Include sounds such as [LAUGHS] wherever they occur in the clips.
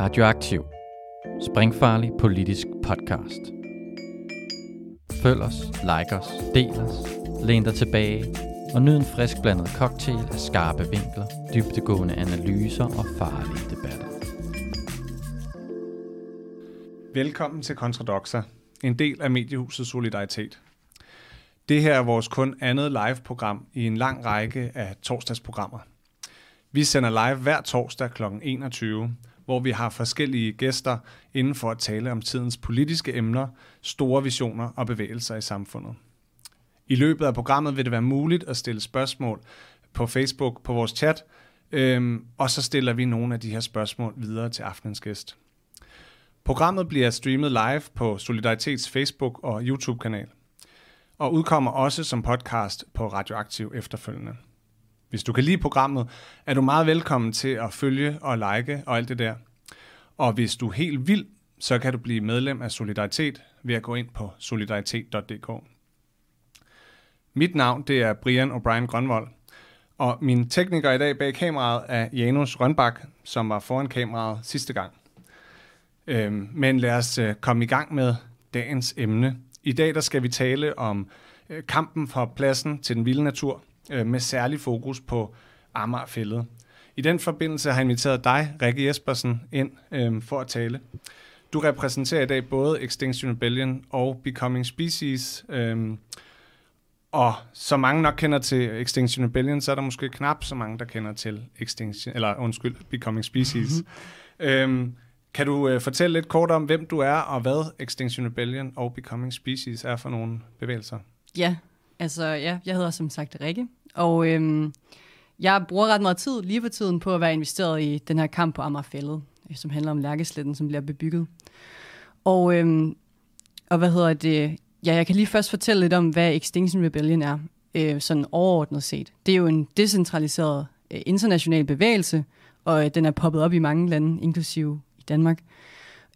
Radioaktiv. Springfarlig politisk podcast. Følg os, like os, del os, læn dig tilbage og nyd en frisk blandet cocktail af skarpe vinkler, dybtegående analyser og farlige debatter. Velkommen til Kontradoxa, en del af mediehuset Solidaritet. Det her er vores kun andet live-program i en lang række af torsdagsprogrammer. Vi sender live hver torsdag kl. 21, hvor vi har forskellige gæster inden for at tale om tidens politiske emner, store visioner og bevægelser i samfundet. I løbet af programmet vil det være muligt at stille spørgsmål på Facebook på vores chat, øhm, og så stiller vi nogle af de her spørgsmål videre til aftenens gæst. Programmet bliver streamet live på Solidaritets Facebook og YouTube-kanal, og udkommer også som podcast på Radioaktiv efterfølgende. Hvis du kan lide programmet, er du meget velkommen til at følge og like og alt det der. Og hvis du er helt vild, så kan du blive medlem af Solidaritet ved at gå ind på solidaritet.dk. Mit navn det er Brian O'Brien Grønvold, og min tekniker i dag bag kameraet er Janus Rønbak, som var foran kameraet sidste gang. Øhm, men lad os øh, komme i gang med dagens emne. I dag der skal vi tale om øh, kampen for pladsen til den vilde natur, øh, med særlig fokus på Amagerfældet. I den forbindelse har jeg inviteret dig, Rikke Jespersen, ind øh, for at tale. Du repræsenterer i dag både Extinction Rebellion og Becoming Species. Øh, og så mange nok kender til Extinction Rebellion, så er der måske knap så mange, der kender til Extinction, eller undskyld, Becoming Species. Mm-hmm. Øhm, kan du øh, fortælle lidt kort om, hvem du er, og hvad Extinction Rebellion og Becoming Species er for nogle bevægelser? Ja, altså ja, jeg hedder som sagt Rikke, og øhm, jeg bruger ret meget tid lige for tiden på at være investeret i den her kamp på Amagerfællet, øh, som handler om lærkesletten, som bliver bebygget. Og, øhm, og hvad hedder det? Ja, jeg kan lige først fortælle lidt om, hvad Extinction Rebellion er, øh, sådan overordnet set. Det er jo en decentraliseret øh, international bevægelse, og øh, den er poppet op i mange lande, inklusive i Danmark.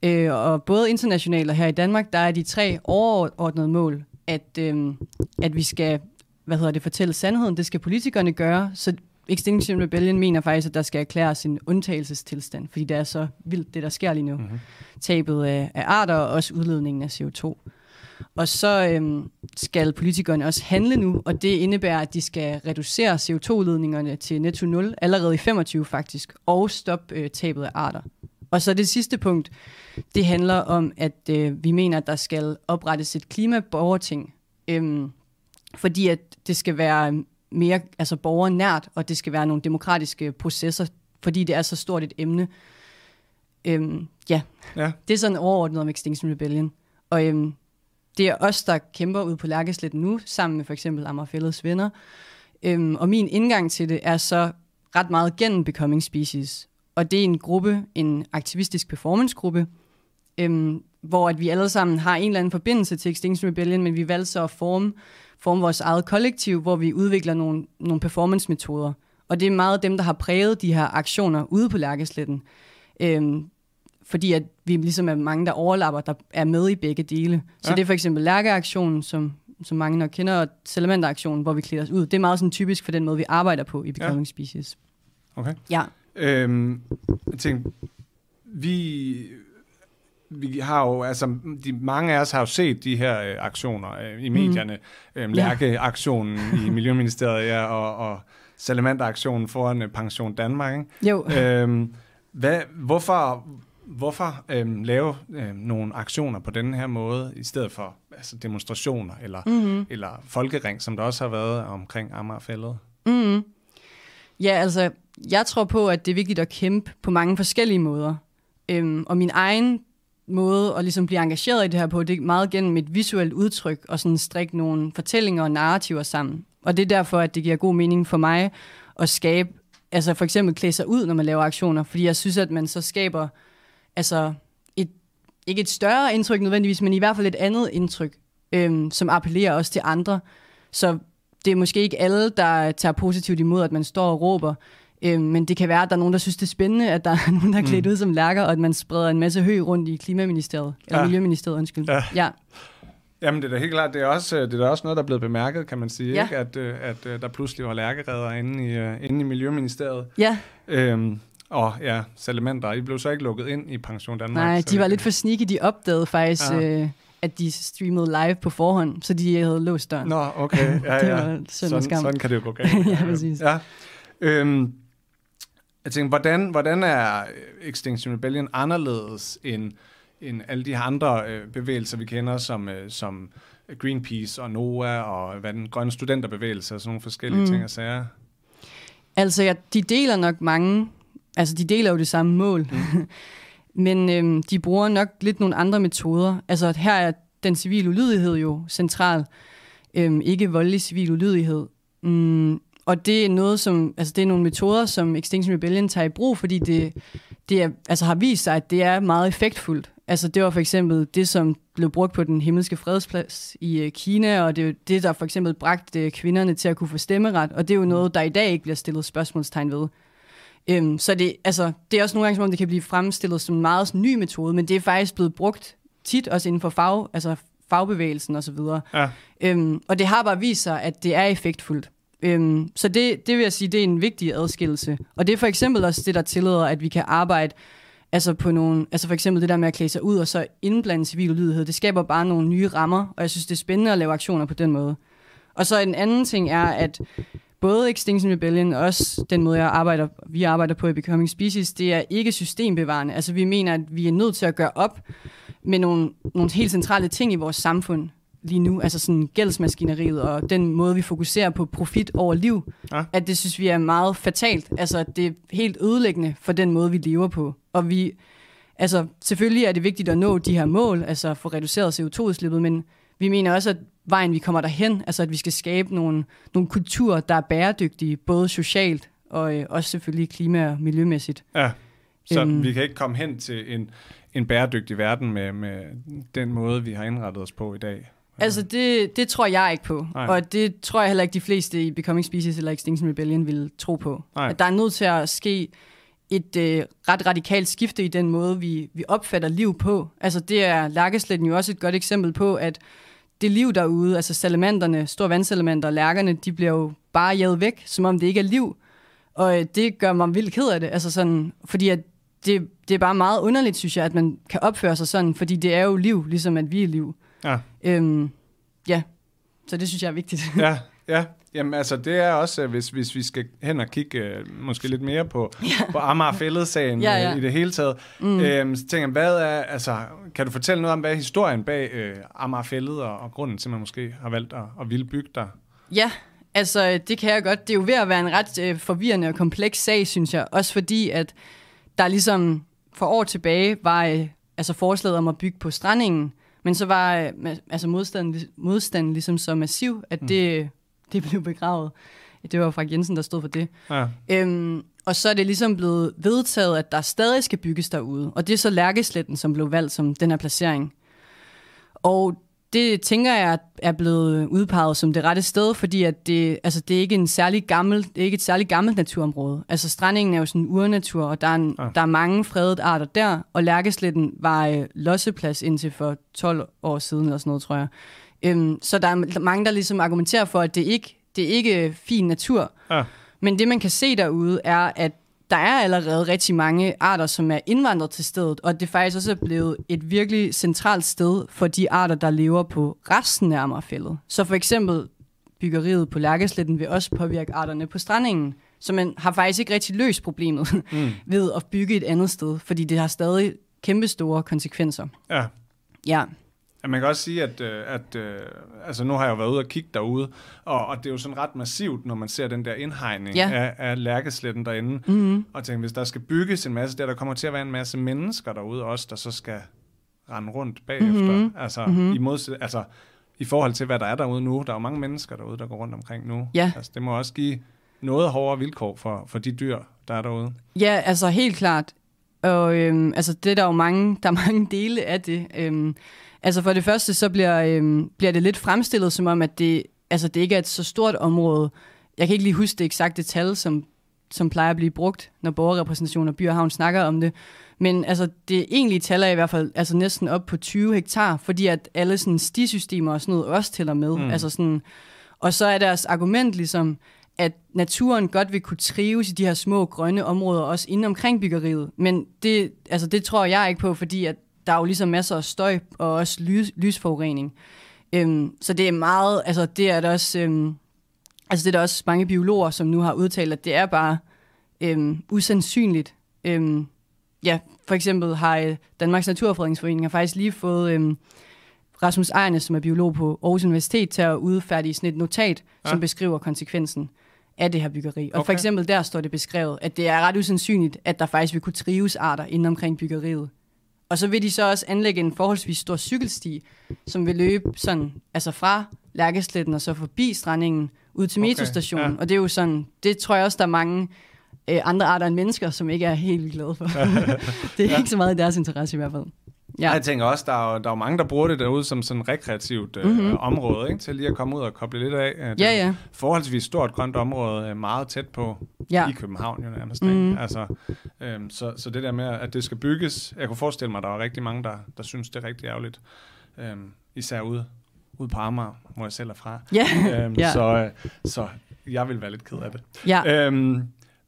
Øh, og både internationalt og her i Danmark, der er de tre overordnede mål, at, øh, at vi skal hvad hedder det, fortælle sandheden. Det skal politikerne gøre. Så Extinction Rebellion mener faktisk, at der skal erklæres en undtagelsestilstand, fordi det er så vildt, det der sker lige nu. Mm-hmm. Tabet af, af arter og også udledningen af CO2. Og så øhm, skal politikerne også handle nu, og det indebærer, at de skal reducere CO2-udledningerne til netto 0 allerede i 25 faktisk, og stoppe øh, tabet af arter. Og så det sidste punkt, det handler om, at øh, vi mener, at der skal oprettes et klimaborgerting, øhm, fordi at det skal være mere altså borgernært, og det skal være nogle demokratiske processer, fordi det er så stort et emne. Øhm, ja. ja, det er sådan overordnet om Extinction Rebellion. Og øhm, det er os, der kæmper ud på Lærkesletten nu, sammen med for eksempel Amagerfællets venner. Øhm, og min indgang til det er så ret meget gennem Becoming Species. Og det er en gruppe, en aktivistisk performancegruppe, øhm, hvor at vi alle sammen har en eller anden forbindelse til Extinction Rebellion, men vi valgte så at forme forme vores eget kollektiv, hvor vi udvikler nogle, nogle performance-metoder. Og det er meget dem, der har præget de her aktioner ude på Lærkesletten. Øhm, fordi at vi ligesom er mange, der overlapper, der er med i begge dele. Så ja. det er for eksempel Lærkeaktionen, som, som mange nok kender, og Salamander-aktionen, hvor vi klæder os ud. Det er meget sådan typisk for den måde, vi arbejder på i Becoming ja. Species. Okay. Ja. Øhm, jeg tænkte, vi vi har jo, altså, de, mange af os har jo set de her øh, aktioner øh, i medierne. Mm. Øh, Lærke-aktionen i [LAUGHS] Miljøministeriet ja, og, og Salamander-aktionen foran øh, Pension Danmark. Ikke? Jo. Øhm, hvad, hvorfor hvorfor øh, lave øh, nogle aktioner på den her måde, i stedet for altså, demonstrationer eller, mm-hmm. eller folkering, som der også har været omkring Amagerfældet? Mm-hmm. Ja, altså, jeg tror på, at det er vigtigt at kæmpe på mange forskellige måder. Øhm, og min egen måde at ligesom blive engageret i det her på, det er meget gennem et visuelt udtryk og sådan strikke nogle fortællinger og narrativer sammen. Og det er derfor, at det giver god mening for mig at skabe, altså for eksempel klæde sig ud, når man laver aktioner, fordi jeg synes, at man så skaber, altså et, ikke et større indtryk nødvendigvis, men i hvert fald et andet indtryk, øhm, som appellerer også til andre. Så det er måske ikke alle, der tager positivt imod, at man står og råber, Øh, men det kan være, at der er nogen, der synes, det er spændende, at der [LAUGHS] er nogen, der er klædt mm. ud som lærker, og at man spreder en masse hø rundt i Klimaministeriet, eller ja. Miljøministeriet, undskyld. Ja. ja. Jamen, det er da helt klart, det er, også, det er da også noget, der er blevet bemærket, kan man sige, ja. ikke? At, øh, at, at øh, der pludselig var lærkeredder inde i, inde i Miljøministeriet. Ja. Øhm, Og ja, salamander, I blev så ikke lukket ind i Pension Danmark. Nej, de var lidt for sneaky. De opdagede faktisk, Ja. øh, at de streamede live på forhånd, så de havde låst døren. Nå, okay. [LAUGHS] Ja, Det ja. var synd sådan, sådan kan det jo gå galt. [LAUGHS] Ja, præcis. Ja. Øhm, jeg tænker, hvordan, hvordan er Extinction Rebellion anderledes end, end alle de her andre øh, bevægelser, vi kender, som, øh, som Greenpeace og NOAA og hvad den grønne studenterbevægelse og sådan nogle forskellige mm. Ting og sager? Altså, ja, de deler nok mange, altså de deler jo det samme mål, mm. [LAUGHS] men øhm, de bruger nok lidt nogle andre metoder. Altså, her er den civile ulydighed jo central, øhm, ikke voldelig civil ulydighed. Mm, og det er noget, som, altså det er nogle metoder, som Extinction Rebellion tager i brug, fordi det, det er, altså har vist sig, at det er meget effektfuldt. Altså det var for eksempel det, som blev brugt på den himmelske fredsplads i øh, Kina, og det er det, der for eksempel bragte øh, kvinderne til at kunne få stemmeret, og det er jo noget, der i dag ikke bliver stillet spørgsmålstegn ved. Øhm, så det, altså, det er også nogle gange, som om det kan blive fremstillet som en meget sådan, ny metode, men det er faktisk blevet brugt tit, også inden for fag, altså fagbevægelsen osv. Ja. Øhm, og det har bare vist sig, at det er effektfuldt. Øhm, så det, det vil jeg sige, det er en vigtig adskillelse. Og det er for eksempel også det, der tillader, at vi kan arbejde altså på nogle, altså for eksempel det der med at klæde sig ud og så indblande civil lydighed, Det skaber bare nogle nye rammer, og jeg synes, det er spændende at lave aktioner på den måde. Og så en anden ting er, at både Extinction Rebellion og også den måde, jeg arbejder, vi arbejder på i Becoming Species, det er ikke systembevarende. Altså vi mener, at vi er nødt til at gøre op med nogle, nogle helt centrale ting i vores samfund lige nu, altså sådan gældsmaskineriet og den måde, vi fokuserer på profit over liv, Ja. at det synes vi er meget fatalt. Altså det er helt ødelæggende for den måde, vi lever på. Og vi, altså selvfølgelig er det vigtigt at nå de her mål, altså få reduceret CO2-udslippet, men vi mener også, at vejen vi kommer derhen, altså at vi skal skabe nogle, nogle kulturer, der er bæredygtige, både socialt og øh, også selvfølgelig klima- og miljømæssigt. Ja, så Øhm. vi kan ikke komme hen til en, en bæredygtig verden med, med den måde, vi har indrettet os på i dag. Altså, det, det tror jeg ikke på. Nej. Og det tror jeg heller ikke, de fleste i Becoming Species eller Extinction Rebellion vil tro på. Nej. At der er nødt til at ske et øh, ret radikalt skifte i den måde, vi, vi opfatter liv på. Altså, det er lærkesletten jo også et godt eksempel på, at det liv derude, altså salamanderne, store vandsalamandere og lærkerne, de bliver jo bare jaget væk, som om det ikke er liv. Og øh, det gør mig vildt ked af det. Altså sådan, fordi at det, det er bare meget underligt, synes jeg, at man kan opføre sig sådan, fordi det er jo liv, ligesom at vi er liv. Ja. Øhm, ja, så det synes jeg er vigtigt. Ja, [LAUGHS] ja. Jamen altså, det er også, øh, hvis, hvis vi skal hen og kigge øh, måske lidt mere på, [LAUGHS] ja. på Amager Fælled-sagen Ja, ja, ja. i det hele taget. Mm. Øhm, så tænker jeg, hvad er, altså, kan du fortælle noget om, hvad er historien bag øh, Amager Fælled, og, og grunden til, at man måske har valgt at, at ville bygge der? Ja, altså det kan jeg godt. Det er jo ved at være en ret øh, forvirrende og kompleks sag, synes jeg. Også fordi, at der ligesom for år tilbage var øh, altså forslaget om at bygge på strandingen, men så var øh, altså modstanden, modstanden ligesom så massiv, at det, [LAUGHS] det blev begravet. Det var Frank Jensen, der stod for det. Ja. Øhm, og så er det ligesom blevet vedtaget, at der stadig skal bygges derude. Og det er så Lærkesletten, som blev valgt som den her placering. Og det tænker jeg er blevet udpeget som det rette sted, fordi at det, altså det er ikke en særlig gammel, det er ikke et særligt gammelt naturområde. Altså strandingen er jo sådan en urnatur, og der er, en, Ja. der er mange fredede arter der, og Lærkesletten var øh, losseplads indtil for 12 år siden, eller sådan noget, tror jeg. Øhm, så der er mange, der ligesom argumenterer for, at det ikke det er ikke fin natur. Ja. Men det, man kan se derude, er, at der er allerede rigtig mange arter, som er indvandret til stedet, og det faktisk også er blevet et virkelig centralt sted for de arter, der lever på resten af Amagerfællet. Så for eksempel byggeriet på Lærkesletten vil også påvirke arterne på strandingen. Så man har faktisk ikke rigtig løst problemet [LAUGHS] Mm. ved at bygge et andet sted, fordi det har stadig kæmpe store konsekvenser. Ja. Ja, Ja, man kan også sige, at, øh, at øh, altså nu har jeg jo været ude og kigge derude, og, og det er jo sådan ret massivt, når man ser den der indhegning Ja. af, af lærkesletten derinde. mm-hmm. Og tænker, hvis der skal bygges en masse der, der kommer til at være en masse mennesker derude også, der så skal rende rundt bagefter. Mhm. Mm-hmm. Altså, Mhm. mm-hmm. i modsæt, altså i forhold til, hvad der er derude nu. Der er jo mange mennesker derude, der går rundt omkring nu. Ja. Altså, det må også give noget hårdere vilkår for, for de dyr, der er derude. Ja, altså helt klart. Og øhm, altså, det er der jo mange, der er mange dele af det. Øhm, altså for det første, så bliver, øhm, bliver det lidt fremstillet som om, at det, altså, det ikke er et så stort område. Jeg kan ikke lige huske det eksakte tal, som, som plejer at blive brugt, når borgerrepræsentation og by og havn snakker om det. Men altså, det egentlige tal er i hvert fald altså, næsten op på 20 hektar, fordi at alle sådan, stisystemer og sådan noget også tæller med. Mm. Altså, sådan, og så er deres argument ligesom, at naturen godt vil kunne trives i de her små grønne områder, også inde omkring byggeriet. Men det, altså det tror jeg ikke på, fordi at der er jo ligesom masser af støj og også lys, lysforurening. Øhm, så det er meget, altså det er der også, øhm, altså det er der også mange biologer, som nu har udtalt, at det er bare øhm, usandsynligt. Øhm, ja, for eksempel har øh, Danmarks Naturfredningsforening har faktisk lige fået øhm, Rasmus Ejerne, som er biolog på Aarhus Universitet, til at udfærdige sådan et notat, ja. som beskriver konsekvensen af det her byggeri. Og okay. for eksempel der står det beskrevet, at det er ret usandsynligt, at der faktisk vil kunne trives arter inden omkring byggeriet. Og så vil de så også anlægge en forholdsvis stor cykelsti, som vil løbe sådan, altså fra Lærkesletten og så forbi strandingen ud til okay, metrostationen. Ja. Og det er jo sådan, det tror jeg også, der er mange øh, andre arter end mennesker, som ikke er helt glade for. [LAUGHS] [LAUGHS] det er ja. ikke så meget i deres interesse i hvert fald. Ja. Jeg tænker også, der er, der er mange, der bruger det derude som sådan et rekreativt øh, mm-hmm. område, ikke? til lige at komme ud og koble lidt af. Det ja, ja. forholdsvis stort grønt område, øh, meget tæt på ja. i København jo nærmest. Mm-hmm. Altså, øh, så, så det der med, at det skal bygges, jeg kunne forestille mig, at der er rigtig mange, der, der synes, det er rigtig ærgerligt. Øh, især ude, ude på Amager, hvor jeg selv er fra. Ja. [LAUGHS] Øh, ja. Så, øh, så jeg vil være lidt ked af det. Ja. Øh,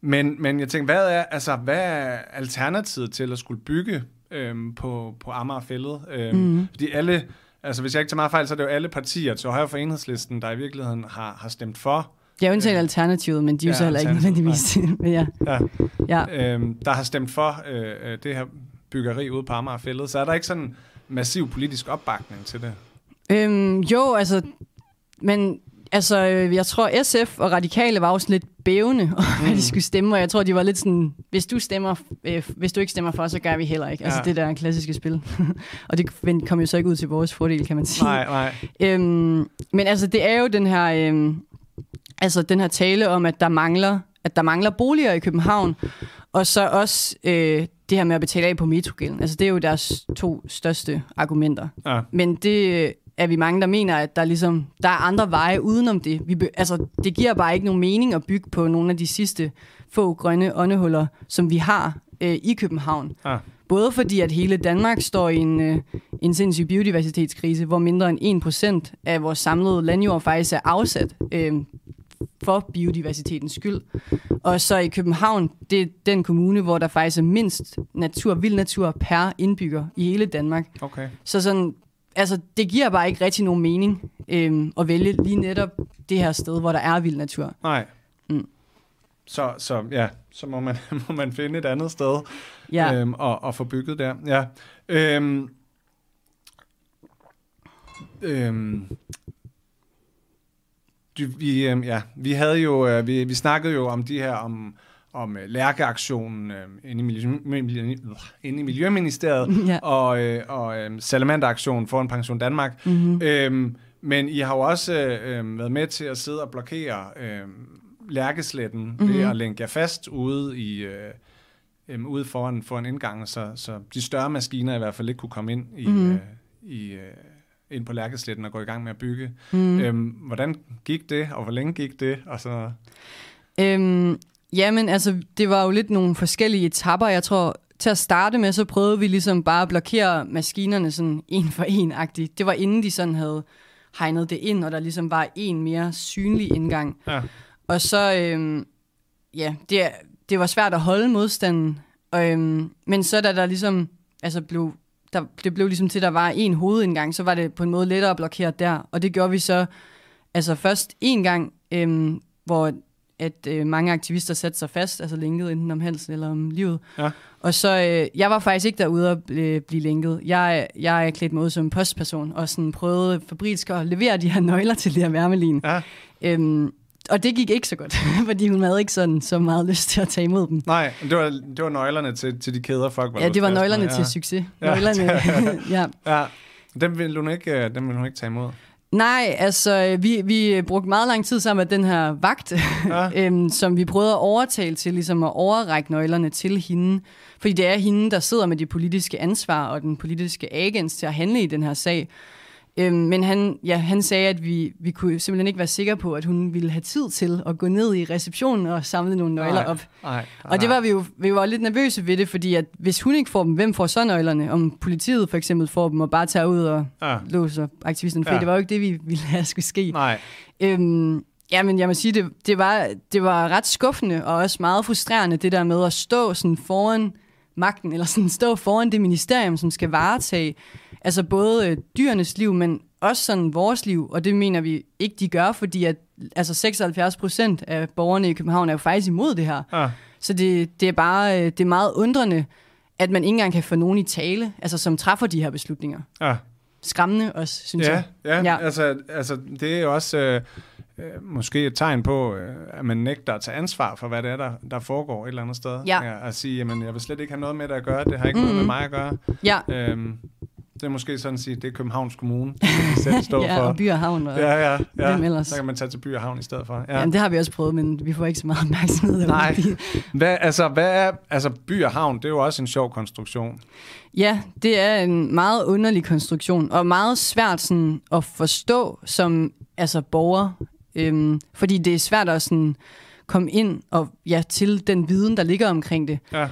men, men jeg tænker, hvad er, altså, hvad er alternativet til at skulle bygge øhm, på, på Amagerfældet. Øhm, mm. Fordi alle, altså hvis jeg ikke tager meget fejl, så er det jo alle partier til højre for enhedslisten, der i virkeligheden har, har stemt for. Det er jo ikke alternativet, men de er jo ja, så heller ikke nødvendigvis. [LAUGHS] men ja. ja. ja. Øhm, der har stemt for øh, øh, det her byggeri ude på Amagerfældet. Så er der ikke sådan massiv politisk opbakning til det? Øhm, jo, altså, men Altså, øh, jeg tror, SF og Radikale var også lidt bævende, og [LAUGHS] mm. hvad de skulle stemme, og jeg tror, de var lidt sådan, hvis du, stemmer, øh, hvis du ikke stemmer for, så gør vi heller ikke. Altså, ja. Det der klassiske spil. [LAUGHS] og det kom jo så ikke ud til vores fordel, kan man sige. Nej, nej. Øhm, men altså, det er jo den her, øh, altså, den her tale om, at der mangler, at der mangler boliger i København, og så også øh, det her med at betale af på metrogælden. Altså, det er jo deres to største argumenter. Ja. Men det er vi mange, der mener, at der, ligesom, der er andre veje udenom det. Vi, altså, det giver bare ikke nogen mening at bygge på nogle af de sidste få grønne åndehuller, som vi har øh, i København. Ah. Både fordi, at hele Danmark står i en, øh, en sindssyg biodiversitetskrise, hvor mindre end 1% af vores samlede landjord faktisk er afsat øh, for biodiversitetens skyld. Og så i København, det er den kommune, hvor der faktisk er mindst natur, vild natur per indbygger i hele Danmark. Okay. Så sådan, altså, det giver bare ikke rigtig nogen mening øhm, at vælge lige netop det her sted, hvor der er vild natur. Nej. Mm. Så, så ja, så må man, [LAUGHS] må man finde et andet sted ja. øhm, og, og få bygget der. Ja. Øhm, øhm, vi, øhm, ja, vi havde jo, øh, vi, vi snakkede jo om de her, om om uh, lærkeaktionen uh, inde, i miljø, inde i Miljøministeriet [LAUGHS] ja. og, uh, og uh, salamanderaktionen for en pension Danmark. Mm-hmm. Men I har jo også uh, været med til at sidde og blokere uh, lærkesletten mm-hmm. ved at længe jer fast ude i... Uh, um, ude foran, foran indgangen, så, så de større maskiner i hvert fald ikke kunne komme ind i, mm-hmm. uh, i ind på Lærkesletten og gå i gang med at bygge. Mm. Øhm, hvordan gik det, og hvor længe gik det? Og så... Øhm, Jamen, altså, det var jo lidt nogle forskellige etapper. Jeg tror, til at starte med, så prøvede vi ligesom bare at blokere maskinerne sådan en for en-agtigt. Det var inden de sådan havde hegnet det ind, og der ligesom var en mere synlig indgang. Ja. Og så, øhm, ja, det, det var svært at holde modstanden. Og, øhm, men så da der ligesom, altså blev, der, det blev ligesom til, der var en hovedindgang, så var det på en måde lettere at blokere der. Og det gjorde vi så, altså først en gang, øhm, hvor at øh, mange aktivister satte sig fast, altså lænket enten om halsen eller om livet. Ja. Og så, øh, jeg var faktisk ikke derude at øh, blive lænket. Jeg, jeg er klædt mig ud som postperson, og sådan prøvede fabrilsk at levere de her [LAUGHS] nøgler til det her værmelin. Ja. Øhm, og det gik ikke så godt, [LAUGHS] fordi hun havde ikke sådan så meget lyst til at tage imod dem. Nej, det var, det var nøglerne til, til de kæder, folk var Ja, det var nøglerne med. til ja. succes. Nøglerne, [LAUGHS] ja. ja. Dem ville hun ikke, øh, dem ville hun ikke tage imod. Nej, altså vi, vi brugte meget lang tid sammen med den her vagt, ja. [LAUGHS] øhm, som vi prøvede at overtale til ligesom at overrække nøglerne til hende. Fordi det er hende, der sidder med det politiske ansvar og den politiske agens til at handle i den her sag. Øhm, men han, ja, han sagde, at vi, vi kunne simpelthen ikke være sikre på, at hun ville have tid til at gå ned i receptionen og samle nogle nøgler op. Nej, nej. Og det var vi jo vi var lidt nervøse ved det, fordi at hvis hun ikke får dem, hvem får så nøglerne? Om politiet for eksempel får dem og bare tager ud og ja. låser aktivisten fri. Ja. Det var jo ikke det, vi ville have skulle ske. Nej. Øhm, Jamen, jeg må sige, det, det, var, det var ret skuffende og også meget frustrerende, det der med at stå sådan foran magten, eller sådan stå foran det ministerium, som skal varetage altså både øh, dyrenes liv, men også sådan vores liv, og det mener vi ikke, de gør, fordi at altså 76 procent af borgerne i København er jo faktisk imod det her. Ah, Så det, det er bare øh, det er meget undrende, at man ikke engang kan få nogen i tale, altså som træffer de her beslutninger. ah. Skræmmende også, synes Ja, jeg. ja, ja. Ja. Altså, altså det er jo også øh, øh, måske et tegn på, øh, at man nægter at tage ansvar for, hvad det er, der, der foregår et eller andet sted. Ja. at sige, jamen, jeg vil slet ikke have noget med det at gøre, det har ikke mm. noget med mig at gøre. Ja, Øhm, det er måske sådan at sige, det er Københavns Kommune, [LAUGHS] de selv stå ja for. og by og havn. Og, Ja, ja, ja. Hvem ellers? Så kan man tage til by og havn i stedet for. Ja. ja. Jamen, det har vi også prøvet, men vi får ikke så meget opmærksomhed. [LAUGHS] Nej. fordi- Hvad, altså, hvad er, altså, by og havn, det er jo også en sjov konstruktion. Ja, det er en meget underlig konstruktion, og meget svært sådan, at forstå som altså, borger, øhm, fordi det er svært at sådan, komme ind og ja, til den viden, der ligger omkring det. Ja.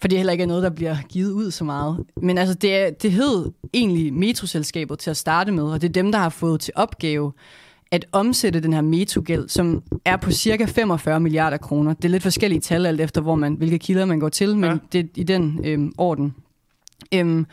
For det heller ikke er noget, der bliver givet ud så meget. Men altså, det, det hed egentlig metroselskabet til at starte med, og det er dem, der har fået til opgave at omsætte den her metrogæld, som er på cirka 45 milliarder kroner. Det er lidt forskellige tal, alt efter hvor man, hvilke kilder man går til, men Ja. ja. det er i den øhm, orden. Øhm,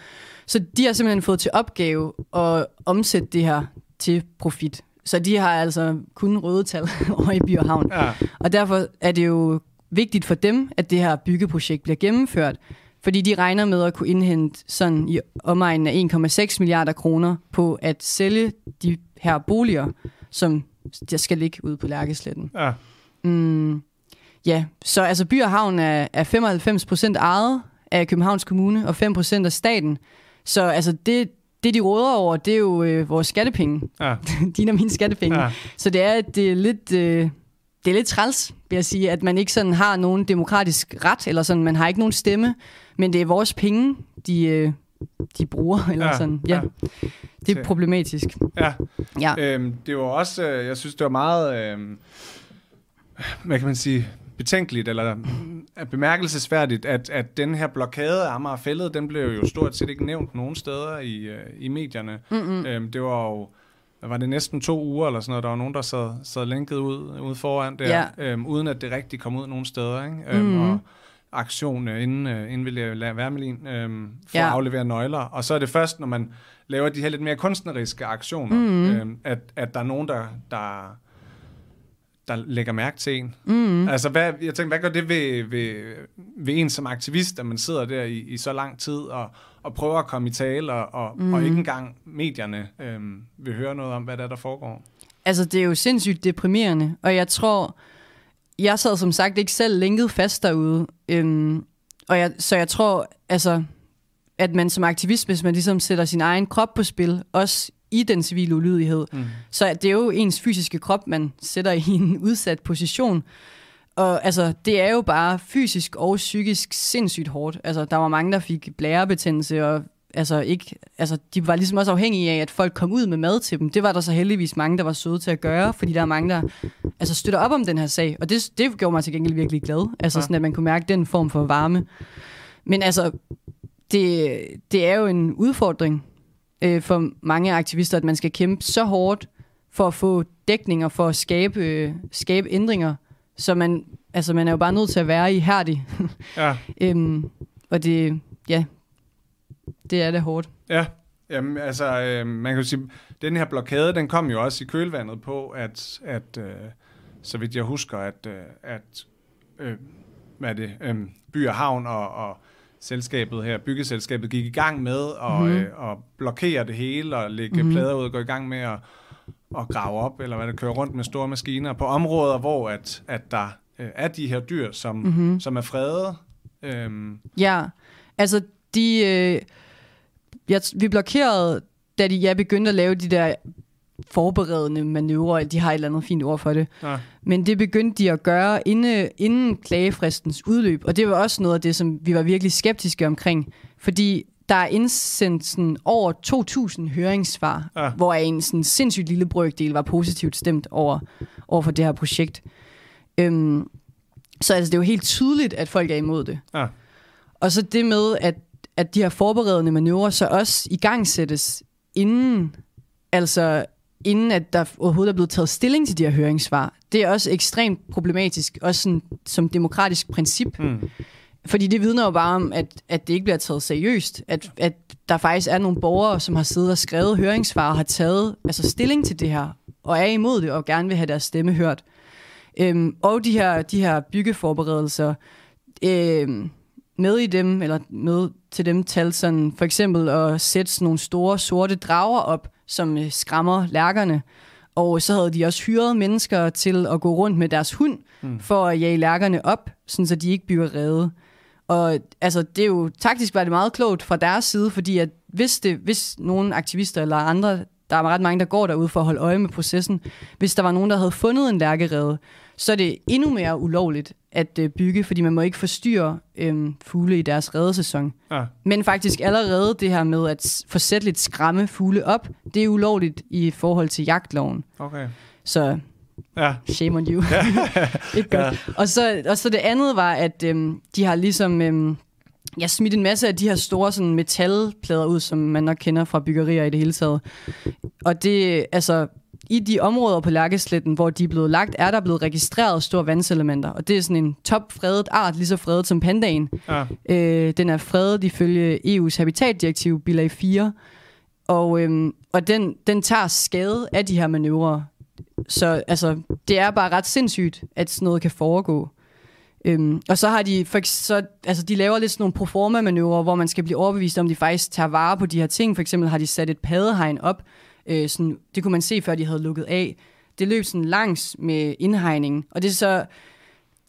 så de har simpelthen fået til opgave at omsætte det her til profit. Så de har altså kun røde tal [LAUGHS] over i By og Havn. Ja. Og derfor er det jo vigtigt for dem, at det her byggeprojekt bliver gennemført, fordi de regner med at kunne indhente sådan i omegnen af 1,6 milliarder kroner på at sælge de her boliger, som der skal ligge ude på Lærkesletten. ja. Mm, ja, så altså By og Havn er, er 95 procent ejet af Københavns Kommune og 5 procent af staten. Så altså det, det de råder over, det er jo øh, vores skattepenge. ja. [LAUGHS] Dine og mine skattepenge. ja. Så det er, det er lidt... Øh, det er lidt træls, vil jeg sige, at man ikke sådan har nogen demokratisk ret, eller sådan, man har ikke nogen stemme, men det er vores penge, de, øh, de bruger, [LAUGHS] eller Ja, sådan. Ja, ja. det er problematisk. ja. Ja. Øhm, det var også, øh, jeg synes, det var meget, øh, hvad kan man sige, betænkeligt, eller mm, bemærkelsesværdigt, at, at den her blokade af Amager Fælled, den blev jo stort set ikke nævnt nogen steder i, øh, i medierne. Mm-mm. Øhm, det var jo, var det, næsten to uger eller sådan noget, der var nogen, der sad, sad linket ud, ude foran der, Ja. øhm, uden at det rigtig kom ud nogen steder, ikke? Øhm, Mhm. og aktion øh, inden, øh, inden vi laver Værmelin øhm, for Ja. at aflevere nøgler. Og så er det først, når man laver de her lidt mere kunstneriske aktioner, Mhm. øhm, at, at der er nogen, der, der, der lægger mærke til en. Mm-hmm. Altså, hvad, jeg tænker, hvad gør det ved, ved, ved en som aktivist, at man sidder der i, i så lang tid og, og prøver at komme i tale, og, og, mm. og ikke engang medierne øhm, vil høre noget om, hvad der, er, der foregår? Altså, det er jo sindssygt deprimerende, og jeg tror, jeg sad som sagt ikke selv lænket fast derude, øhm, og jeg, så jeg tror, altså, at man som aktivist, hvis man ligesom sætter sin egen krop på spil, også i den civile ulydighed, Mm. så er det jo ens fysiske krop, man sætter i en [LAUGHS] udsat position. Og altså, det er jo bare fysisk og psykisk sindssygt hårdt. Altså, der var mange, der fik blærebetændelse, og altså, ikke, altså, de var ligesom også afhængige af, at folk kom ud med mad til dem. Det var der så heldigvis mange, der var søde til at gøre, fordi der er mange, der altså, støtter op om den her sag. Og det, det gjorde mig til gengæld virkelig glad. Altså, Ja. sådan, at man kunne mærke den form for varme. Men altså, det, det er jo en udfordring øh, for mange aktivister, at man skal kæmpe så hårdt for at få dækning og for at skabe, øh, skabe ændringer. Så man, altså, man er jo bare nødt til at være ihærdig. [LAUGHS] Ja, øhm, og det, ja, det er det hårdt. ja. Jamen, altså, øh, man kan jo sige, den her blokade, den kom jo også i kølvandet på, at, at øh, så vidt jeg husker, at, øh, at øh, hvad er det, øh, By og Havn og, og selskabet her, byggeselskabet, gik i gang med at, Mhm. mm. øh, at blokere det hele og lægge Mhm. mm. plader ud og gå i gang med at, at grave op, eller hvad det kører rundt med store maskiner på områder, hvor at, at der øh, er de her dyr, som, Mhm. mm-hmm. som er fredet. Øhm, Ja, altså de... Øh, jeg, vi blokerede, da de ja, begyndte at lave de der forberedende manøvrer. De har et eller andet fint ord for det. ja, Men det begyndte de at gøre inden, inden klagefristens udløb. Og det var også noget af det, som vi var virkelig skeptiske omkring. Fordi der er indsendt sådan over 2.000 høringssvar, Ja. hvor en sådan sindssygt lille brøkdel var positivt stemt over, over for det her projekt. Øhm, så altså, det er jo helt tydeligt, at folk er imod det. ja, Og så det med, at, at de her forberedende manøvrer så også i gang sættes inden, altså inden at der overhovedet er blevet taget stilling til de her høringssvar. Det er også ekstremt problematisk, også sådan, som demokratisk princip. Mm. Fordi det vidner jo bare om, at, at det ikke bliver taget seriøst. At, at der faktisk er nogle borgere, som har siddet og skrevet høringssvar og har taget altså stilling til det her, og er imod det og gerne vil have deres stemme hørt. Øhm, og de her, de her byggeforberedelser, øhm, med i dem, eller med til dem tal sådan, for eksempel at sætte sådan nogle store sorte drager op, som øh, skræmmer lærkerne. Og så havde de også hyret mennesker til at gå rundt med deres hund, mm. for at jage lærkerne op, sådan så de ikke bliver redde. Og altså, det er jo taktisk var det meget klogt fra deres side, fordi at hvis, det, hvis nogle aktivister eller andre, der er ret mange, der går derude for at holde øje med processen, hvis der var nogen, der havde fundet en lærkerede, så er det endnu mere ulovligt at øh, bygge, fordi man må ikke forstyrre øh, fugle i deres redesæson. Ja. Men faktisk allerede det her med at forsætteligt skræmme fugle op, det er ulovligt i forhold til jagtloven. Okay. Så Ja. shame on you. [LAUGHS] ikke godt. Ja. Og, så, og så det andet var, at øhm, de har ligesom øhm, jeg smidt en masse af de her store sådan, metalplader ud, som man nok kender fra byggerier i det hele taget. Og det, altså, i de områder på Lærkesletten, hvor de er blevet lagt, er der blevet registreret store vandselementer. Og det er sådan en topfredet art, lige så fredet som pandaen. Ja. Øh, den er fredet ifølge EU's habitatdirektiv, bilag 4. Og, øhm, og den, den tager skade af de her manøvrer. Så altså, det er bare ret sindssygt, at sådan noget kan foregå. Øhm, og så har de, for, så, altså, de laver lidt sådan nogle proforma-manøvrer, hvor man skal blive overbevist om, de faktisk tager vare på de her ting. For eksempel har de sat et padehegn op. Øh, sådan, det kunne man se, før de havde lukket af. Det løb sådan langs med indhegningen. Og det er så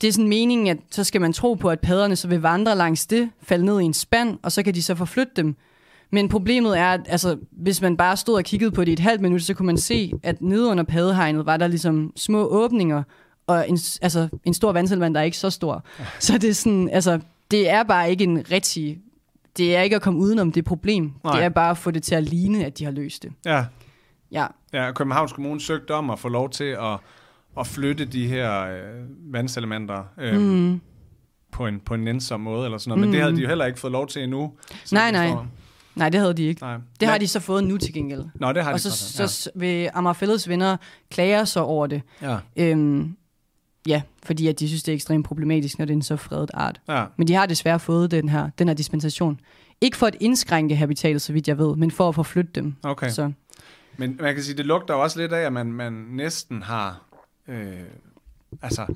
det er sådan meningen, at så skal man tro på, at padderne så vil vandre langs det, falde ned i en spand, og så kan de så forflytte dem. Men problemet er, at altså, hvis man bare stod og kiggede på det i et halvt minut, så kunne man se, at nede under padehegnet var der ligesom små åbninger, og en, altså, en stor vandselvand, der er ikke så stor. Så det er sådan, altså, det er bare ikke en rigtig... Det er ikke at komme udenom det problem. Nej. Det er bare at få det til at ligne, at de har løst det. Ja. Ja, ja. Københavns Kommune søgte om at få lov til at, at flytte de her øh, vandselementer øh, mm. på, en, på en nænsom måde, eller sådan noget. Men det havde de jo heller ikke fået lov til endnu. Nej, nej. står. Nej, det havde de ikke. nej. Det har de så fået nu til gengæld. Nå, det har Og de så, så, så, så vil Amagerfælleds venner klager så over det. ja. Øhm, ja, fordi at de synes, det er ekstremt problematisk, når det er en så fredet art. Ja. ja. Men de har desværre fået den her, den her dispensation. Ikke for at indskrænke habitatet, så vidt jeg ved, men for at forflytte dem. Okay. Så, Men man kan sige, det lugter jo også lidt af, at man, man næsten har øh, altså,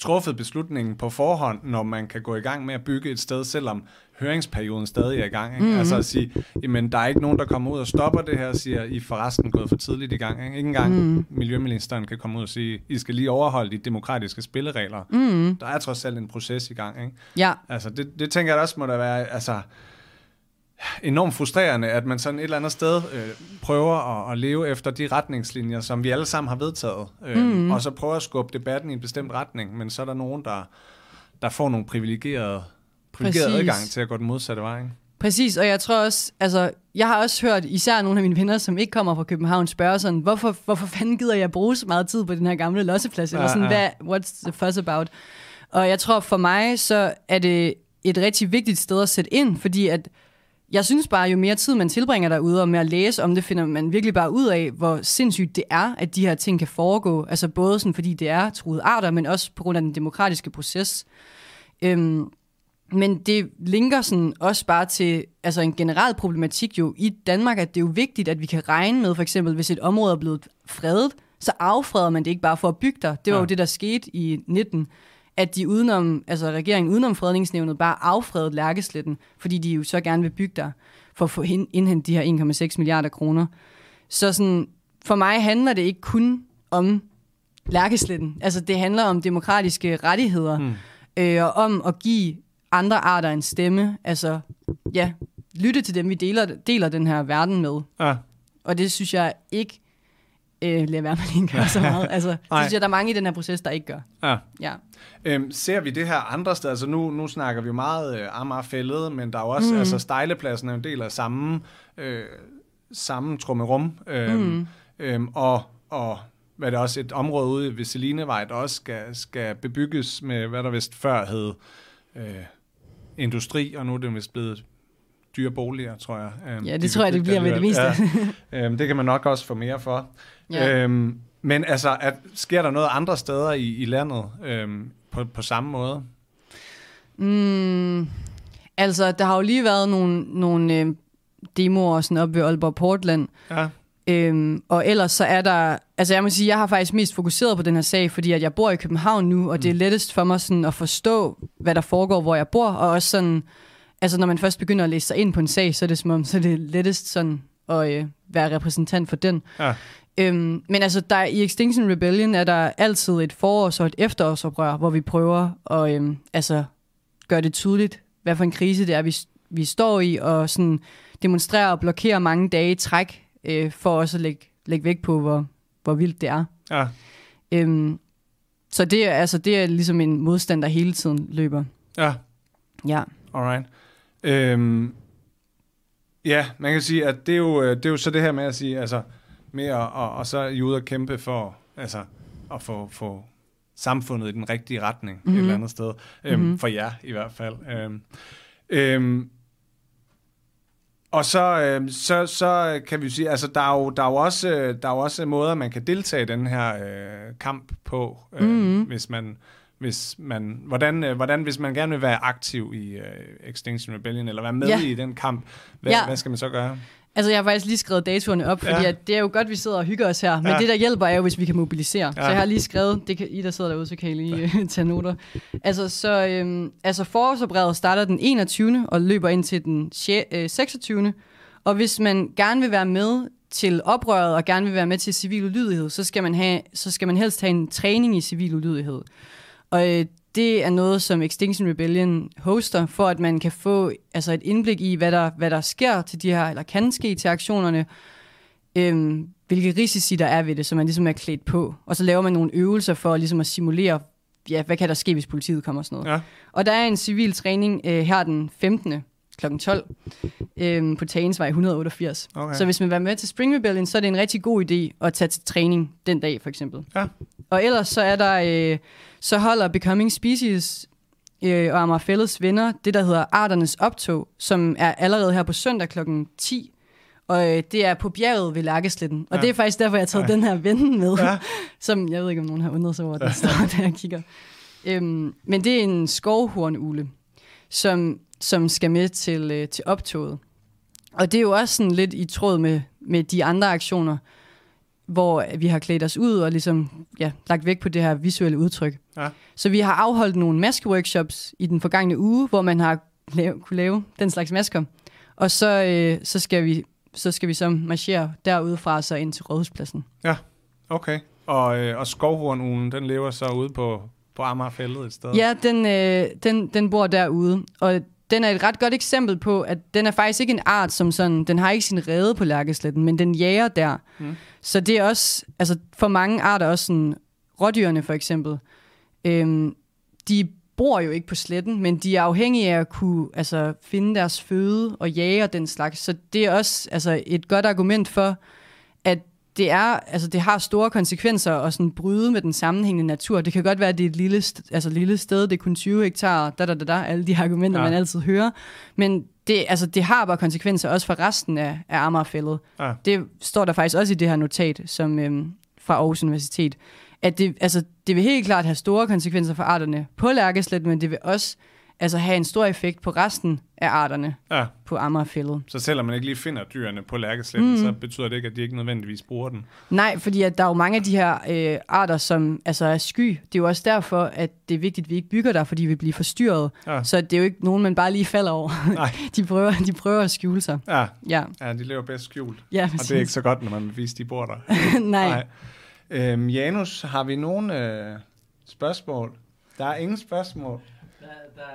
truffet beslutningen på forhånd, når man kan gå i gang med at bygge et sted, selvom høringsperioden stadig er i gang. Ikke? Mm-hmm. Altså at sige, jamen der er ikke nogen, der kommer ud og stopper det her, og siger, I er forresten gået for tidligt i gang. Ikke, ikke engang mm. Miljøministeren kan komme ud og sige, I skal lige overholde de demokratiske spilleregler. Mm. Der er trods alt en proces i gang. Ikke? ja, Altså, det, det tænker jeg også må da være altså, enormt frustrerende, at man sådan et eller andet sted øh, prøver at, at leve efter de retningslinjer, som vi alle sammen har vedtaget, øh, mm. og så prøver at skubbe debatten i en bestemt retning, men så er der nogen, der, der får nogle privilegerede, privilegeret Præcis. adgang til at gå den modsatte vej. Ikke? præcis. Og jeg tror også, altså, jeg har også hørt især nogle af mine venner, som ikke kommer fra København, spørge sådan, hvorfor, hvorfor fanden gider jeg bruge så meget tid på den her gamle losseplads? Eller Ja, sådan, ja. hvad, what's the fuss about? Og jeg tror for mig, så er det et rigtig vigtigt sted at sætte ind, fordi at jeg synes bare, jo mere tid man tilbringer derude, og med at læse om det, finder man virkelig bare ud af, hvor sindssygt det er, at de her ting kan foregå. Altså både sådan, fordi det er truede arter, men også på grund af den demokratiske proces. Øhm, men det linker sådan også bare til altså en generel problematik jo i Danmark, at det er jo vigtigt, at vi kan regne med, for eksempel hvis et område er blevet fredet, så affreder man det ikke bare for at bygge der. Det var Ja. jo det, der skete i 19, at de udenom, altså regeringen udenom fredningsnævnet bare affredede Lærkesletten, fordi de jo så gerne vil bygge der, for at få indhentet de her 1,6 milliarder kroner. Så sådan, for mig handler det ikke kun om Lærkesletten. Altså det handler om demokratiske rettigheder, mm. øh, og om at give andre arter en stemme. Altså, ja, lytte til dem, vi deler, deler den her verden med. Ja. Og det synes jeg ikke, øh, Lea Wermelin gør så [LAUGHS] meget. Altså, det synes jeg, der er mange i den her proces, der ikke gør. Ja. Ja. Øhm, ser vi det her andre steder? Altså nu, nu snakker vi jo meget øh, Amagerfællet, men der er jo også, mm. altså Stejlepladsen er en del af samme, øh, samme trummerum. Øhm, mm. øhm, og, og hvad er det også et område ude ved Selinevej, der også skal, skal bebygges med, hvad der vist før hed øh, industri, og nu er det vist blevet dyre boliger, tror jeg. Øhm, Ja, de det tror jeg, det bliver med det meste. Ja. Øhm, det kan man nok også få mere for. Ja. Øhm, men altså, at, sker der noget andre steder i, i landet øhm, på, på samme måde? Mm, altså, der har jo lige været nogle, nogle øh, demoer sådan op ved Aalborg Portland, Ja, Øhm, og ellers så er der, altså jeg må sige, jeg har faktisk mest fokuseret på den her sag, fordi at jeg bor i København nu, og det er lettest for mig sådan at forstå, hvad der foregår, hvor jeg bor, og også sådan, altså når man først begynder at læse sig ind på en sag, så er det som om, så er det lettest sådan at øh, være repræsentant for den. ja, Øhm, men altså, der, i Extinction Rebellion er der altid et forårs- og et efterårsoprør, hvor vi prøver at øhm, altså, gøre det tydeligt, hvad for en krise det er, vi, vi står i, og sådan demonstrere og blokere mange dage i træk, øh, for også at lægge, lægge vægt på, hvor, hvor vildt det er. ja, Øhm, så det er, altså, det er ligesom en modstand, der hele tiden løber. ja. Ja. Alright. Øhm, ja, man kan sige, at det er, jo, øh, det er jo så det her med at sige, altså, med at, og, og så I ude og kæmpe for, altså, at få, få samfundet i den rigtige retning mm-hmm. et eller andet sted. Øhm, Mhm. For jer i hvert fald. Øhm, øhm, og så, øhm, så, så kan vi sige, altså der er jo, der er jo også, øh, der er jo også måder, man kan deltage i den her øh, kamp på, øh, Mhm. hvis man, hvis man, hvordan, øh, hvordan, hvis man gerne vil være aktiv i øh, Extinction Rebellion, eller være med Ja. i den kamp, hvad, Ja. hvad skal man så gøre? Altså, jeg har faktisk lige skrevet datoerne op, fordi Ja. ja. at det er jo godt, vi sidder og hygger os her, men Ja. det, der hjælper, er jo, hvis vi kan mobilisere. Ja. Ja. Så jeg har lige skrevet, det kan I, der sidder derude, så kan I lige øh, [LAUGHS] tage noter. Altså, så, øhm, altså forårsoprevet starter den 21. og løber ind til den sje- øh, 26. Og hvis man gerne vil være med til oprøret og gerne vil være med til civil ulydighed, så skal man, have, så skal man helst have en træning i civil ulydighed. Og øh, det er noget, som Extinction Rebellion hoster, for at man kan få altså et indblik i, hvad der, hvad der sker til de her, eller kan ske til aktionerne, øhm, hvilke risici der er ved det, så man ligesom er klædt på. Og så laver man nogle øvelser for ligesom at simulere, ja, hvad kan der ske, hvis politiet kommer og sådan noget. Ja. Og der er en civil træning øh, her den 15. kl. 12 øh, på Tagensvej 188. Okay. Så hvis man vil være med til Spring Rebellion, så er det en rigtig god idé at tage til træning den dag, for eksempel. Ja. Og ellers så er der, øh, så holder Becoming Species øh, og Amager Fælles venner det, der hedder Arternes Optog, som er allerede her på søndag kl. 10. Og øh, det er på bjerget ved Lærkesletten. Og Ja. det er faktisk derfor, jeg har taget Ja. den her ven med. Ja. [LAUGHS] som jeg ved ikke, om nogen har undret sig over, at den står der og kigger. Øhm, men det er en skovhornugle, som, som skal med til, øh, til optoget. Og det er jo også sådan lidt i tråd med, med de andre aktioner, hvor vi har klædt os ud og ligesom, ja, lagt vægt på det her visuelle udtryk. Ja. Så vi har afholdt nogle maskeworkshops i den forgangne uge, hvor man har lave, kunne lave den slags masker. Og så, øh, så, skal vi, så skal vi så marchere derudefra så ind til Rådhuspladsen. Okay. Og, øh, og skovhornugen, den lever så ude på, på Amagerfældet et sted? Ja, den, øh, den, den bor derude, og den er et ret godt eksempel på, at den er faktisk ikke en art som sådan, den har ikke sin rede på lærkesletten, men den jager der. Mm. Så det er også, altså for mange arter også sådan, rådyrene for eksempel, øhm, de bor jo ikke på sletten, men de er afhængige af at kunne altså, finde deres føde og jage og den slags. Så det er også altså, et godt argument for, det, er, altså, det har store konsekvenser at sådan bryde med den sammenhængende natur. Det kan godt være, at det er et lille, altså, lille sted, det er kun 20 hektar, da, da, da, da, alle de argumenter, ja. man altid hører. Men det, altså, det har bare konsekvenser også for resten af, af Amagerfældet. Ja. Det står der faktisk også i det her notat som, øhm, fra Aarhus Universitet, at det, altså, det vil helt klart have store konsekvenser for arterne på Lærkeslet, men det vil også altså, have en stor effekt på resten af arterne ja. på Amagerfældet. Så selvom man ikke lige finder dyrene på lærkesletten, mm. Så betyder det ikke, at de ikke nødvendigvis bruger den. Nej, fordi at der er jo mange af de her øh, arter, som altså er sky. Det er jo også derfor, at det er vigtigt, at vi ikke bygger der, fordi vi bliver forstyrret. Ja. Så det er jo ikke nogen, man bare lige falder over. Nej. [LAUGHS] de, prøver, de prøver at skjule sig. Ja, Ja, ja de lever bedst skjult. ja Og det er ikke så godt, når man vil vise, de bor der. [LAUGHS] Nej. Nej. Øhm, Janus, har vi nogle øh, spørgsmål? Der er ingen spørgsmål. Der, der,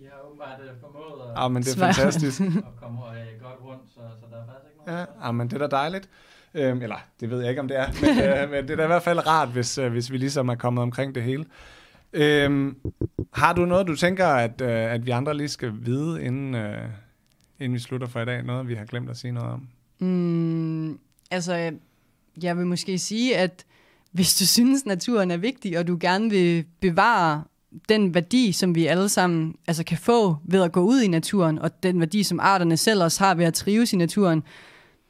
I har åbenbart øh, formået at, Ah, men det er fantastisk. [LAUGHS] at komme øh, godt rundt, så, så der er faktisk ikke noget. Ja, ah, men det er da dejligt. Øhm, eller, det ved jeg ikke, om det er. Men, øh, [LAUGHS] men det er da i hvert fald rart, hvis, øh, hvis vi ligesom er kommet omkring det hele. Øhm, har du noget, du tænker, at, øh, at vi andre lige skal vide, inden, øh, inden vi slutter for i dag? Noget, vi har glemt at sige noget om? Mm, altså, jeg vil måske sige, at hvis du synes, naturen er vigtig, og du gerne vil bevare den værdi, som vi alle sammen altså kan få ved at gå ud i naturen, og den værdi, som arterne selv også har ved at trives i naturen,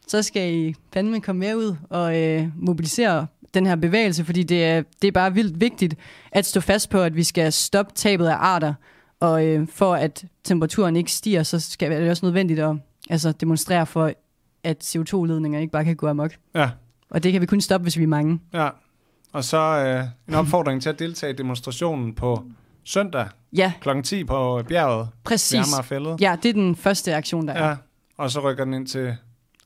så skal I fandme komme med ud og øh, mobilisere den her bevægelse, fordi det er, det er bare vildt vigtigt at stå fast på, at vi skal stoppe tabet af arter, og øh, for at temperaturen ikke stiger, så skal det også nødvendigt at altså, demonstrere for, at CO2-ledninger ikke bare kan gå amok. Ja, Og det kan vi kun stoppe, hvis vi er mange. ja. Og så øh, en opfordring til at deltage i demonstrationen på søndag Ja, kl. 10 på bjerget præcis. Ja, det er den første aktion, der er. Ja, og så rykker den ind til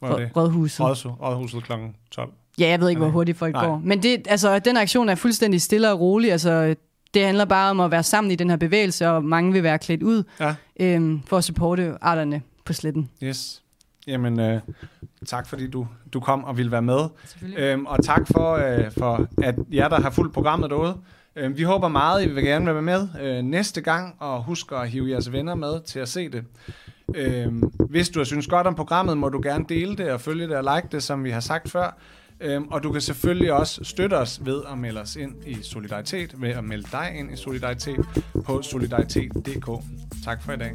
hvad er det? Rød- Rådhuset. Rådhuset, Rådhuset kl. 12. Ja, jeg ved ikke, hvor hurtigt folk Nej. går. Men det, altså, den aktion er fuldstændig stille og rolig. Altså, det handler bare om at være sammen i den her bevægelse, og mange vil være klædt ud Ja. øhm, for at supporte arterne på sletten. Yes. Jamen, øh, tak fordi du, du kom og ville være med. Øhm, og tak for, øh, for, at jer, der har fulgt programmet derude. Øhm, vi håber meget, I vil gerne være med øh, næste gang, og husk at hive jeres venner med til at se det. Øhm, hvis du har synes godt om programmet, må du gerne dele det og følge det og like det, som vi har sagt før. Øhm, og du kan selvfølgelig også støtte os ved at melde os ind i Solidaritet, ved at melde dig ind i Solidaritet på solidaritet.dk. Tak for i dag.